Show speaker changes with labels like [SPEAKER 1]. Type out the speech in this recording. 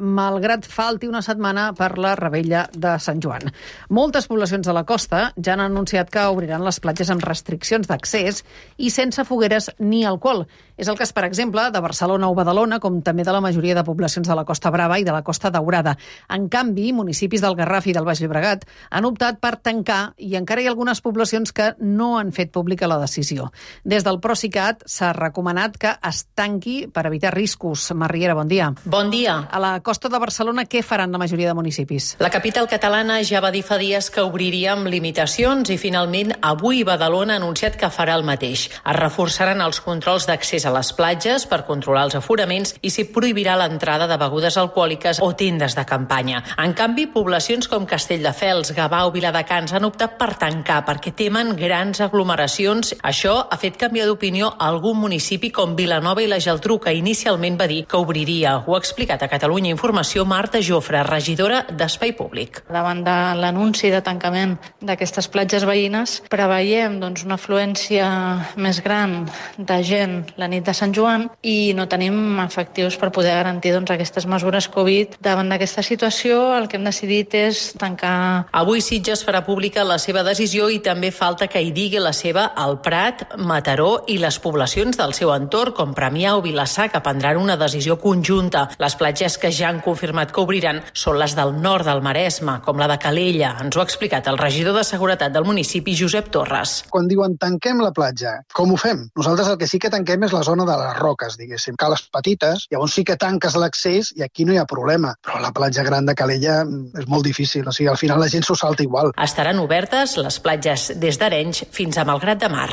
[SPEAKER 1] malgrat falti una setmana per la rebella de Sant Joan. Moltes poblacions de la costa ja han anunciat que obriran les platges amb restriccions d'accés i sense fogueres ni alcohol. És el cas, per exemple, de Barcelona o Badalona, com també de la majoria de poblacions de la Costa Brava i de la Costa Daurada. En canvi, municipis del Garraf i del Baix Llobregat han optat per tancar i encara hi ha algunes poblacions que no han fet pública la decisió. Des del Procicat s'ha recomanat que es tanqui per evitar riscos. Marriera, bon dia.
[SPEAKER 2] Bon dia.
[SPEAKER 1] A la costa de Barcelona, què faran la majoria de municipis?
[SPEAKER 2] La capital catalana ja va dir fa dies que obriria amb limitacions i finalment avui Badalona ha anunciat que farà el mateix. Es reforçaran els controls d'accés a les platges per controlar els aforaments i s'hi prohibirà l'entrada de begudes alcohòliques o tendes de campanya. En canvi, poblacions com Castelldefels, Gavà o Viladecans han optat per tancar perquè temen grans aglomeracions. Això ha fet canviar d'opinió algun municipi com Vilanova i la Geltrú, que inicialment va dir que obriria. Ho ha explicat a Catalunya Informació Marta Jofre, regidora d'Espai Públic.
[SPEAKER 3] Davant de l'anunci de tancament d'aquestes platges veïnes, preveiem doncs, una afluència més gran de gent la nit de Sant Joan i no tenim efectius per poder garantir doncs, aquestes mesures Covid. Davant d'aquesta situació, el que hem decidit és tancar...
[SPEAKER 2] Avui Sitges farà pública la seva decisió i també falta que hi digui la seva al Prat, Mataró i les poblacions del seu entorn, com Premià o Vilassar, que prendran una decisió conjunta. Les platges que ja han confirmat que obriran són les del nord del Maresme, com la de Calella. Ens ho ha explicat el regidor de Seguretat del municipi, Josep Torres.
[SPEAKER 4] Quan diuen tanquem la platja, com ho fem? Nosaltres el que sí que tanquem és la zona de les roques, diguéssim. Cales petites, llavors sí que tanques l'accés i aquí no hi ha problema. Però la platja gran de Calella mm, és molt difícil, o sigui, al final la gent s'ho salta igual.
[SPEAKER 2] Estaran obertes les platges des d'Arenys fins a Malgrat de Mar.